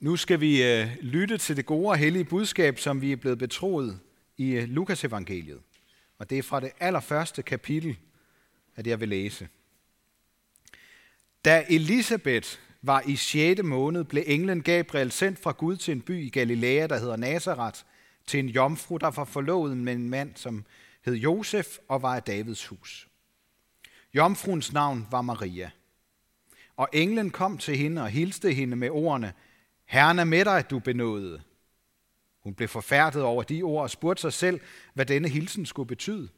Nu skal vi øh, lytte til det gode og hellige budskab, som vi er blevet betroet i øh, Lukas evangeliet. Og det er fra det allerførste kapitel, at jeg vil læse. Da Elisabeth var i 6. måned, blev englen Gabriel sendt fra Gud til en by i Galilea, der hedder Nazareth, til en jomfru, der var forlovet med en mand, som hed Josef og var af Davids hus. Jomfruens navn var Maria. Og englen kom til hende og hilste hende med ordene, Herren er med dig, du benåede. Hun blev forfærdet over de ord og spurgte sig selv, hvad denne hilsen skulle betyde.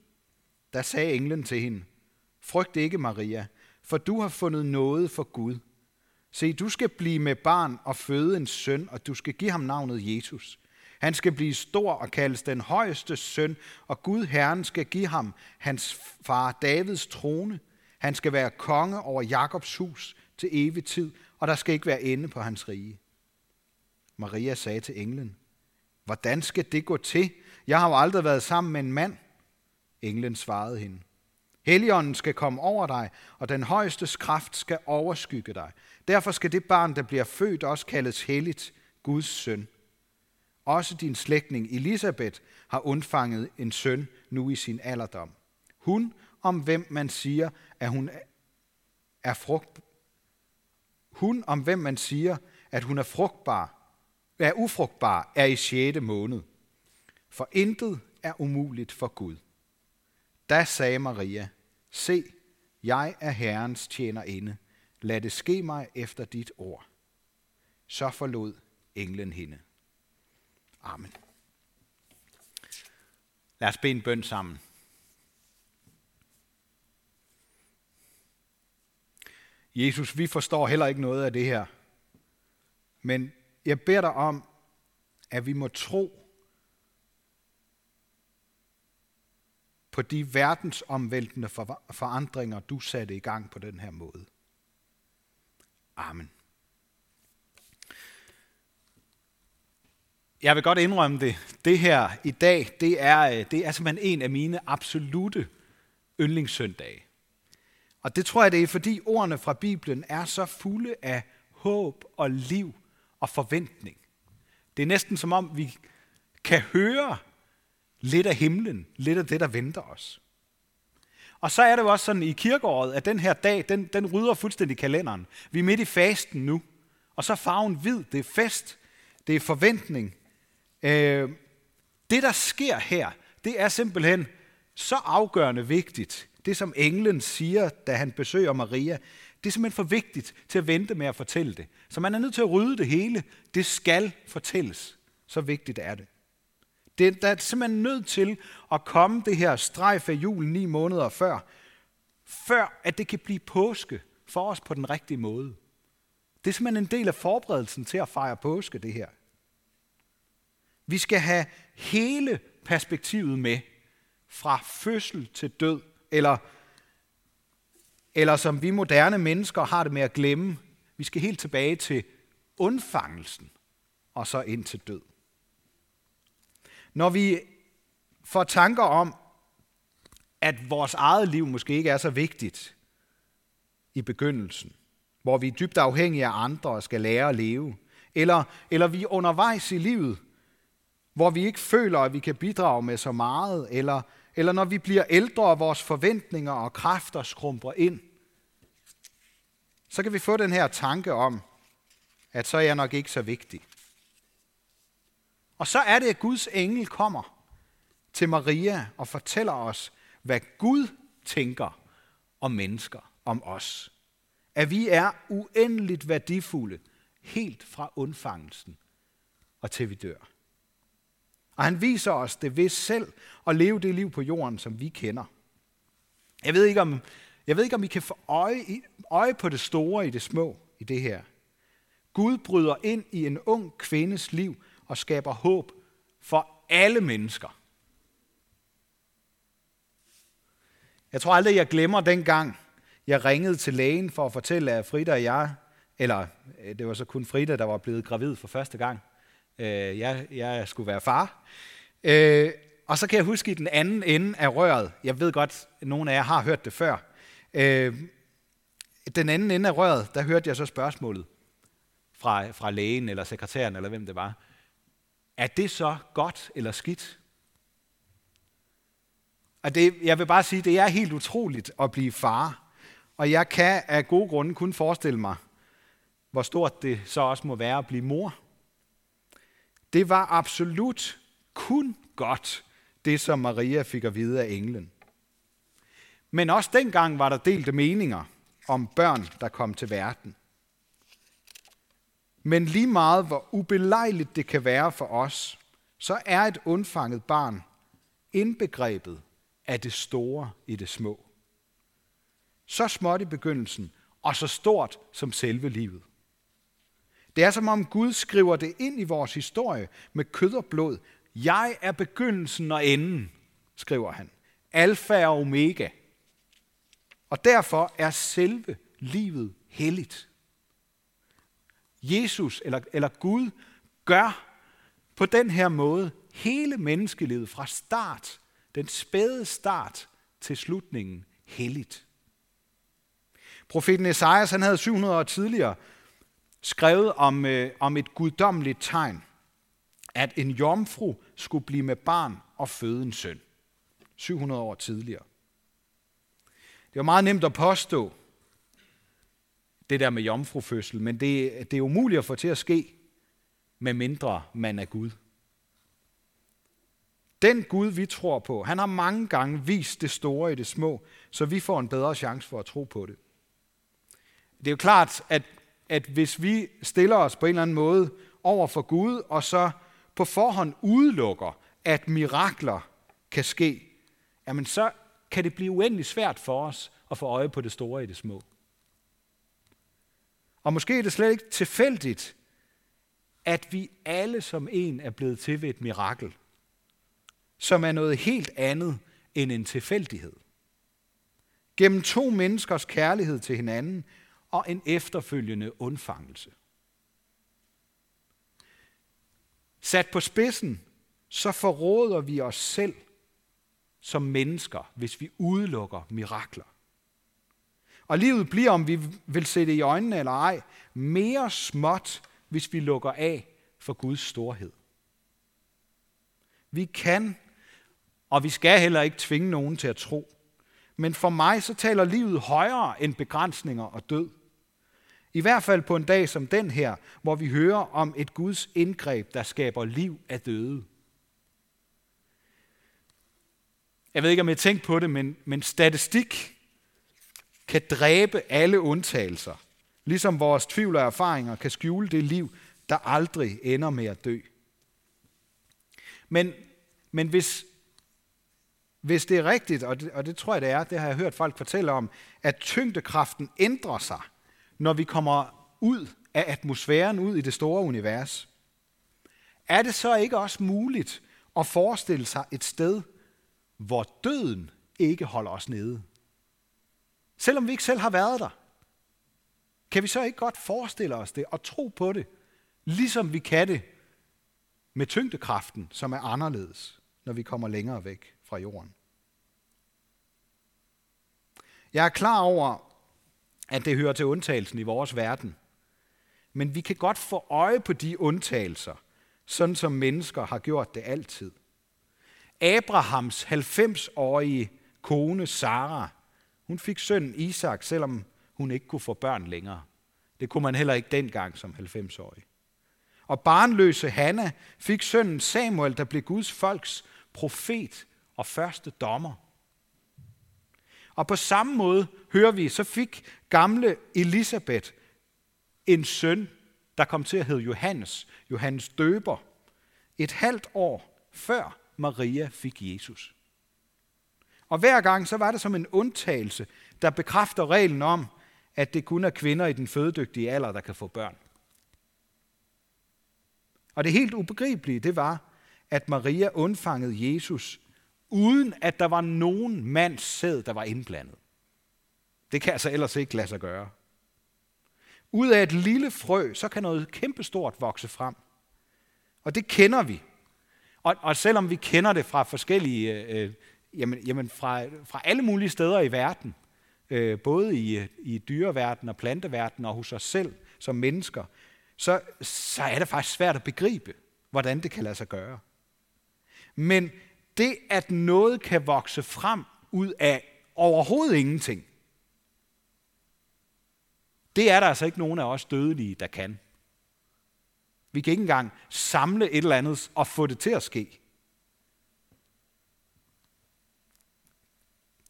Der sagde englen til hende, Frygt ikke, Maria, for du har fundet noget for Gud. Se, du skal blive med barn og føde en søn, og du skal give ham navnet Jesus. Han skal blive stor og kaldes den højeste søn, og Gud Herren skal give ham hans far Davids trone. Han skal være konge over Jakobs hus til evig tid, og der skal ikke være ende på hans rige. Maria sagde til englen, Hvordan skal det gå til? Jeg har jo aldrig været sammen med en mand. Englen svarede hende, Helligånden skal komme over dig, og den højeste kraft skal overskygge dig. Derfor skal det barn, der bliver født, også kaldes helligt, Guds søn. Også din slægtning Elisabeth har undfanget en søn nu i sin alderdom. Hun, om hvem man siger, at hun er frugt, hun, om hvem man siger, at hun er frugtbar, er ufrugtbar, er i 6. måned. For intet er umuligt for Gud. Da sagde Maria, se, jeg er Herrens tjenerinde. Lad det ske mig efter dit ord. Så forlod englen hende. Amen. Lad os bede en bøn sammen. Jesus, vi forstår heller ikke noget af det her. Men jeg beder dig om, at vi må tro på de verdensomvæltende forandringer, du satte i gang på den her måde. Amen. Jeg vil godt indrømme det. Det her i dag, det er, øh, det er simpelthen en af mine absolute yndlingssøndage. Og det tror jeg, det er, fordi ordene fra Bibelen er så fulde af håb og liv og forventning. Det er næsten som om, vi kan høre lidt af himlen, lidt af det, der venter os. Og så er det jo også sådan i kirkeåret, at den her dag, den, den rydder fuldstændig kalenderen. Vi er midt i fasten nu, og så er farven hvid, det er fest, det er forventning. Øh, det, der sker her, det er simpelthen så afgørende vigtigt. Det, som englen siger, da han besøger Maria, det er simpelthen for vigtigt til at vente med at fortælle det. Så man er nødt til at rydde det hele. Det skal fortælles. Så vigtigt er det. det der er simpelthen nødt til at komme det her strejf af jul ni måneder før, før at det kan blive påske for os på den rigtige måde. Det er simpelthen en del af forberedelsen til at fejre påske, det her. Vi skal have hele perspektivet med, fra fødsel til død, eller eller som vi moderne mennesker har det med at glemme. Vi skal helt tilbage til undfangelsen og så ind til død. Når vi får tanker om, at vores eget liv måske ikke er så vigtigt i begyndelsen, hvor vi er dybt afhængige af andre og skal lære at leve, eller, eller vi er undervejs i livet, hvor vi ikke føler, at vi kan bidrage med så meget, eller, eller når vi bliver ældre, og vores forventninger og kræfter skrumper ind, så kan vi få den her tanke om, at så er jeg nok ikke så vigtig. Og så er det, at Guds engel kommer til Maria og fortæller os, hvad Gud tænker om mennesker, om os. At vi er uendeligt værdifulde, helt fra undfangelsen og til vi dør. Og han viser os det ved selv at leve det liv på jorden, som vi kender. Jeg ved ikke, om, jeg ved ikke, om I kan få øje, øje på det store i det små i det her. Gud bryder ind i en ung kvindes liv og skaber håb for alle mennesker. Jeg tror aldrig, jeg glemmer dengang, jeg ringede til lægen for at fortælle, at Frida og jeg, eller øh, det var så kun Frida, der var blevet gravid for første gang. Øh, jeg, jeg skulle være far. Øh, og så kan jeg huske i den anden ende af røret, jeg ved godt, at nogle af jer har hørt det før, øh, den anden ende af røret, der hørte jeg så spørgsmålet. fra, fra lægen eller sekretæren eller hvem det var. Er det så godt eller skidt? Og det, jeg vil bare sige, det er helt utroligt at blive far. Og jeg kan af gode grunde kun forestille mig, hvor stort det så også må være at blive mor. Det var absolut kun godt, det som Maria fik at vide af englen. Men også dengang var der delte meninger om børn, der kom til verden. Men lige meget hvor ubelejligt det kan være for os, så er et undfanget barn indbegrebet af det store i det små. Så småt i begyndelsen, og så stort som selve livet. Det er som om Gud skriver det ind i vores historie med kød og blod. Jeg er begyndelsen og enden, skriver han. Alfa og omega. Og derfor er selve livet helligt. Jesus eller, eller Gud gør på den her måde hele menneskelivet fra start, den spæde start til slutningen, helligt. Profeten Esajas han havde 700 år tidligere skrevet om, øh, om et guddommeligt tegn, at en jomfru skulle blive med barn og føde en søn. 700 år tidligere. Det var meget nemt at påstå, det der med jomfrufødsel, men det, det er umuligt at få til at ske, med mindre man er Gud. Den Gud, vi tror på, han har mange gange vist det store i det små, så vi får en bedre chance for at tro på det. Det er jo klart, at, at hvis vi stiller os på en eller anden måde over for Gud, og så på forhånd udelukker, at mirakler kan ske, jamen så kan det blive uendelig svært for os at få øje på det store i det små. Og måske er det slet ikke tilfældigt, at vi alle som en er blevet til ved et mirakel, som er noget helt andet end en tilfældighed. Gennem to menneskers kærlighed til hinanden og en efterfølgende undfangelse. Sat på spidsen, så forråder vi os selv som mennesker, hvis vi udelukker mirakler. Og livet bliver, om vi vil se det i øjnene eller ej, mere småt, hvis vi lukker af for Guds storhed. Vi kan, og vi skal heller ikke tvinge nogen til at tro. Men for mig så taler livet højere end begrænsninger og død. I hvert fald på en dag som den her, hvor vi hører om et Guds indgreb, der skaber liv af døde. Jeg ved ikke, om jeg tænkt på det, men, men statistik kan dræbe alle undtagelser, ligesom vores tvivl og erfaringer kan skjule det liv, der aldrig ender med at dø. Men, men hvis, hvis det er rigtigt, og det, og det tror jeg det er, det har jeg hørt folk fortælle om, at tyngdekraften ændrer sig, når vi kommer ud af atmosfæren, ud i det store univers, er det så ikke også muligt at forestille sig et sted, hvor døden ikke holder os nede? Selvom vi ikke selv har været der. Kan vi så ikke godt forestille os det og tro på det, ligesom vi kan det med tyngdekraften, som er anderledes, når vi kommer længere væk fra jorden? Jeg er klar over, at det hører til undtagelsen i vores verden. Men vi kan godt få øje på de undtagelser, sådan som mennesker har gjort det altid. Abrahams 90-årige kone Sara hun fik sønnen Isak, selvom hun ikke kunne få børn længere. Det kunne man heller ikke dengang som 90-årig. Og barnløse Hanna fik sønnen Samuel, der blev Guds folks profet og første dommer. Og på samme måde hører vi, så fik gamle Elisabeth en søn, der kom til at hedde Johannes, Johannes døber, et halvt år før Maria fik Jesus. Og hver gang så var det som en undtagelse, der bekræfter reglen om, at det kun er kvinder i den fødedygtige alder, der kan få børn. Og det helt ubegribelige, det var, at Maria undfangede Jesus, uden at der var nogen mands sæd, der var indblandet. Det kan altså ellers ikke lade sig gøre. Ud af et lille frø, så kan noget kæmpestort vokse frem. Og det kender vi. Og, og selvom vi kender det fra forskellige øh, øh Jamen, jamen fra, fra alle mulige steder i verden, øh, både i, i dyreverdenen og planteverdenen og hos os selv som mennesker, så, så er det faktisk svært at begribe, hvordan det kan lade sig gøre. Men det, at noget kan vokse frem ud af overhovedet ingenting, det er der altså ikke nogen af os dødelige, der kan. Vi kan ikke engang samle et eller andet og få det til at ske.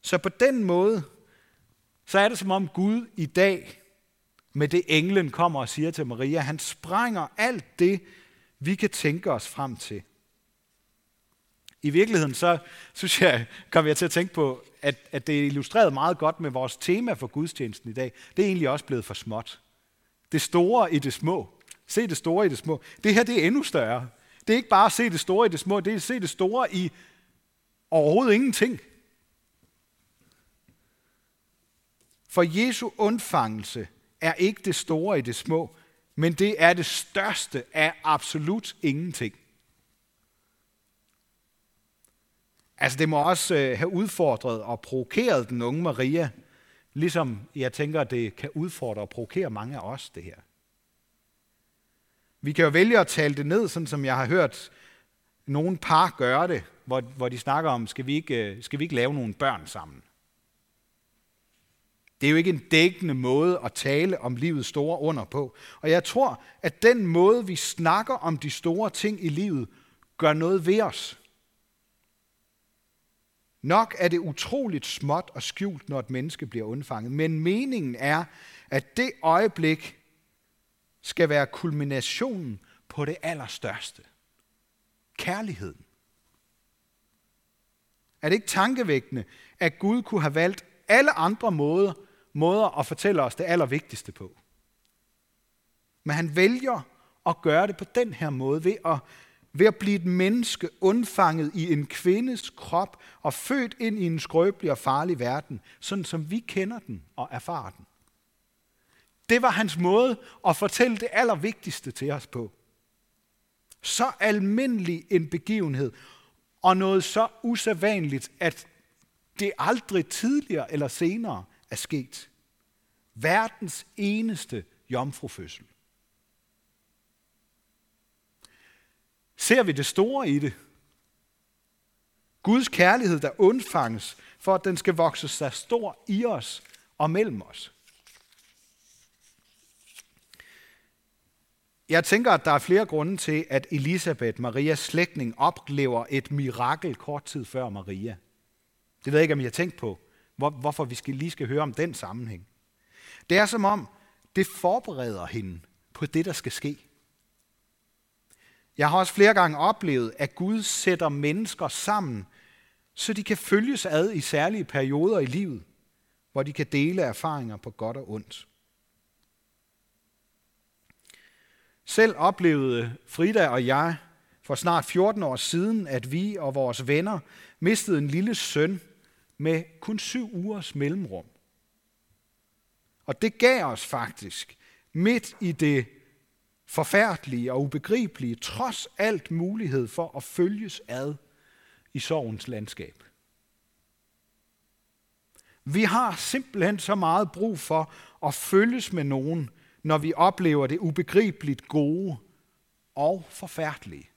Så på den måde, så er det som om Gud i dag, med det englen kommer og siger til Maria, han sprænger alt det, vi kan tænke os frem til. I virkeligheden så synes jeg, kom jeg til at tænke på, at, at det er illustreret meget godt med vores tema for gudstjenesten i dag. Det er egentlig også blevet for småt. Det store i det små. Se det store i det små. Det her det er endnu større. Det er ikke bare at se det store i det små, det er at se det store i overhovedet ingenting. For Jesu undfangelse er ikke det store i det små, men det er det største af absolut ingenting. Altså det må også øh, have udfordret og provokeret den unge Maria, ligesom jeg tænker, det kan udfordre og provokere mange af os, det her. Vi kan jo vælge at tale det ned, sådan som jeg har hørt nogle par gøre det, hvor, hvor de snakker om, skal vi, ikke, øh, skal vi ikke lave nogle børn sammen? Det er jo ikke en dækkende måde at tale om livets store under på. Og jeg tror, at den måde, vi snakker om de store ting i livet, gør noget ved os. Nok er det utroligt småt og skjult, når et menneske bliver undfanget, men meningen er, at det øjeblik skal være kulminationen på det allerstørste. Kærligheden. Er det ikke tankevækkende, at Gud kunne have valgt alle andre måder, måder at fortælle os det allervigtigste på? Men han vælger at gøre det på den her måde, ved at ved at blive et menneske undfanget i en kvindes krop og født ind i en skrøbelig og farlig verden, sådan som vi kender den og erfarer den. Det var hans måde at fortælle det allervigtigste til os på. Så almindelig en begivenhed, og noget så usædvanligt, at det aldrig tidligere eller senere er sket. Verdens eneste jomfrufødsel. Ser vi det store i det. Guds kærlighed, der undfanges, for at den skal vokse sig stor i os og mellem os. Jeg tænker, at der er flere grunde til, at Elisabeth, Marias slægtning, oplever et mirakel kort tid før Maria. Det ved jeg ikke, om I har tænkt på, hvor, hvorfor vi skal, lige skal høre om den sammenhæng. Det er som om, det forbereder hende på det, der skal ske. Jeg har også flere gange oplevet, at Gud sætter mennesker sammen, så de kan følges ad i særlige perioder i livet, hvor de kan dele erfaringer på godt og ondt. Selv oplevede Frida og jeg for snart 14 år siden, at vi og vores venner mistede en lille søn med kun syv ugers mellemrum. Og det gav os faktisk midt i det forfærdelige og ubegribelige, trods alt mulighed for at følges ad i sorgens landskab. Vi har simpelthen så meget brug for at følges med nogen, når vi oplever det ubegribeligt gode og forfærdelige.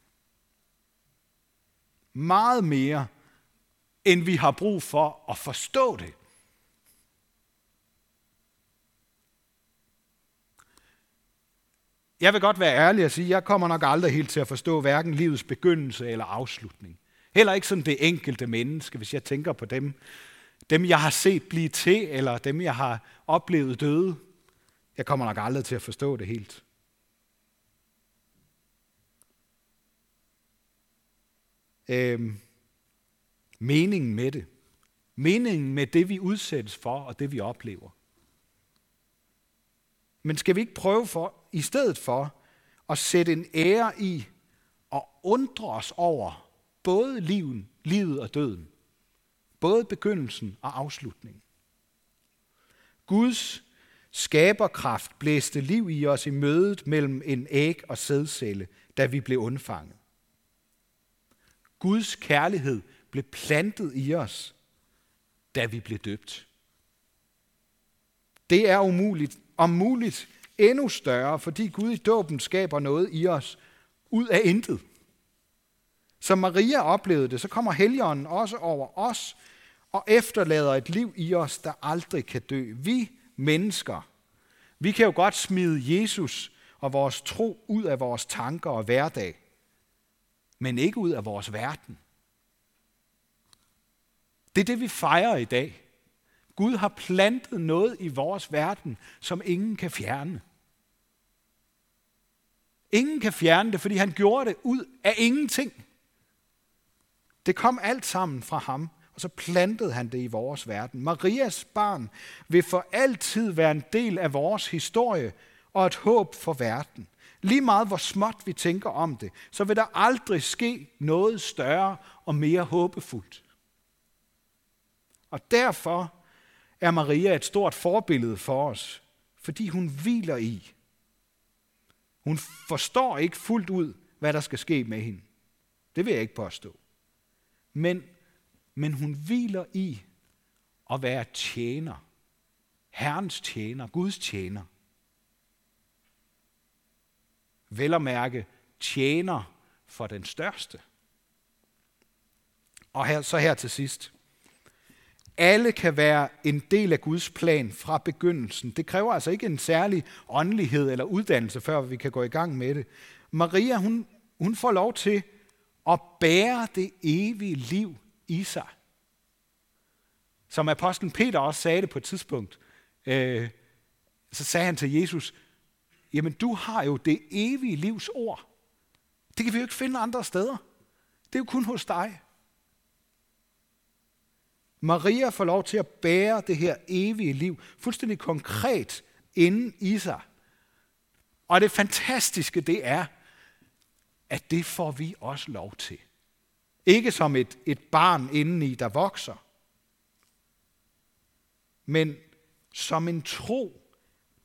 Meget mere, end vi har brug for at forstå det. Jeg vil godt være ærlig og sige, at jeg kommer nok aldrig helt til at forstå hverken livets begyndelse eller afslutning. Heller ikke sådan det enkelte menneske, hvis jeg tænker på dem, dem jeg har set blive til, eller dem jeg har oplevet døde. Jeg kommer nok aldrig til at forstå det helt. Øhm, meningen med det. Meningen med det, vi udsættes for, og det, vi oplever. Men skal vi ikke prøve for, i stedet for, at sætte en ære i og undre os over både liven, livet og døden. Både begyndelsen og afslutningen. Guds skaberkraft blæste liv i os i mødet mellem en æg og sædcelle, da vi blev undfanget. Guds kærlighed blev plantet i os, da vi blev døbt. Det er umuligt om muligt endnu større, fordi Gud i dåben skaber noget i os ud af intet. Som Maria oplevede det, så kommer Helligånden også over os og efterlader et liv i os, der aldrig kan dø. Vi mennesker, vi kan jo godt smide Jesus og vores tro ud af vores tanker og hverdag, men ikke ud af vores verden. Det er det, vi fejrer i dag. Gud har plantet noget i vores verden, som ingen kan fjerne. Ingen kan fjerne det, fordi han gjorde det ud af ingenting. Det kom alt sammen fra ham, og så plantede han det i vores verden. Marias barn vil for altid være en del af vores historie og et håb for verden. Lige meget hvor småt vi tænker om det, så vil der aldrig ske noget større og mere håbefuldt. Og derfor er Maria et stort forbillede for os, fordi hun hviler i. Hun forstår ikke fuldt ud, hvad der skal ske med hende. Det vil jeg ikke påstå. Men, men hun hviler i at være tjener. Herrens tjener, Guds tjener. Vel at mærke tjener for den største. Og her, så her til sidst. Alle kan være en del af Guds plan fra begyndelsen. Det kræver altså ikke en særlig åndelighed eller uddannelse, før vi kan gå i gang med det. Maria, hun, hun får lov til at bære det evige liv i sig. Som apostlen Peter også sagde det på et tidspunkt, øh, så sagde han til Jesus, jamen du har jo det evige livs ord. Det kan vi jo ikke finde andre steder. Det er jo kun hos dig. Maria får lov til at bære det her evige liv fuldstændig konkret inden i sig. Og det fantastiske det er, at det får vi også lov til. Ikke som et, et barn indeni, der vokser, men som en tro,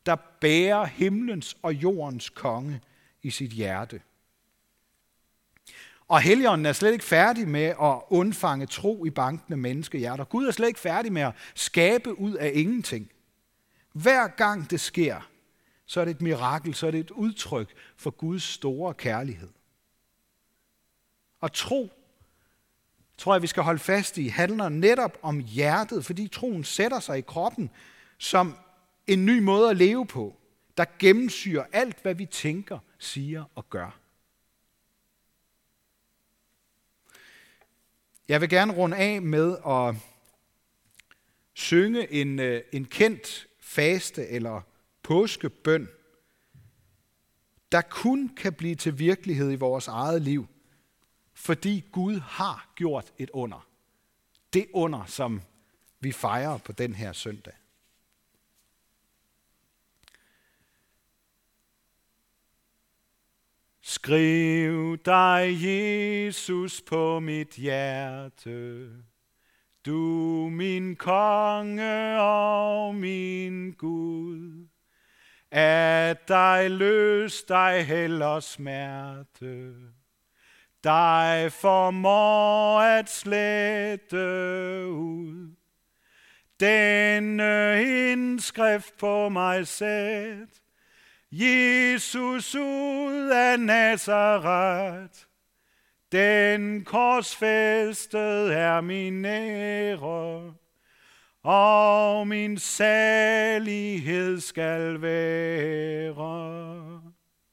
der bærer himlens og jordens konge i sit hjerte. Og Helligånden er slet ikke færdig med at undfange tro i bankende menneskehjerter. Gud er slet ikke færdig med at skabe ud af ingenting. Hver gang det sker, så er det et mirakel, så er det et udtryk for Guds store kærlighed. Og tro, tror jeg, vi skal holde fast i, handler netop om hjertet, fordi troen sætter sig i kroppen som en ny måde at leve på, der gennemsyrer alt, hvad vi tænker, siger og gør. Jeg vil gerne runde af med at synge en, øh, en kendt faste eller påskebøn, der kun kan blive til virkelighed i vores eget liv, fordi Gud har gjort et under. Det under, som vi fejrer på den her søndag. Skriv dig, Jesus, på mit hjerte. Du min konge og min Gud. At dig løs dig heller smerte. Dig formår at slette ud. Denne indskrift på mig sæt Jesus ud af Nazareth, den korsfæstet er min ære, og min salighed skal være.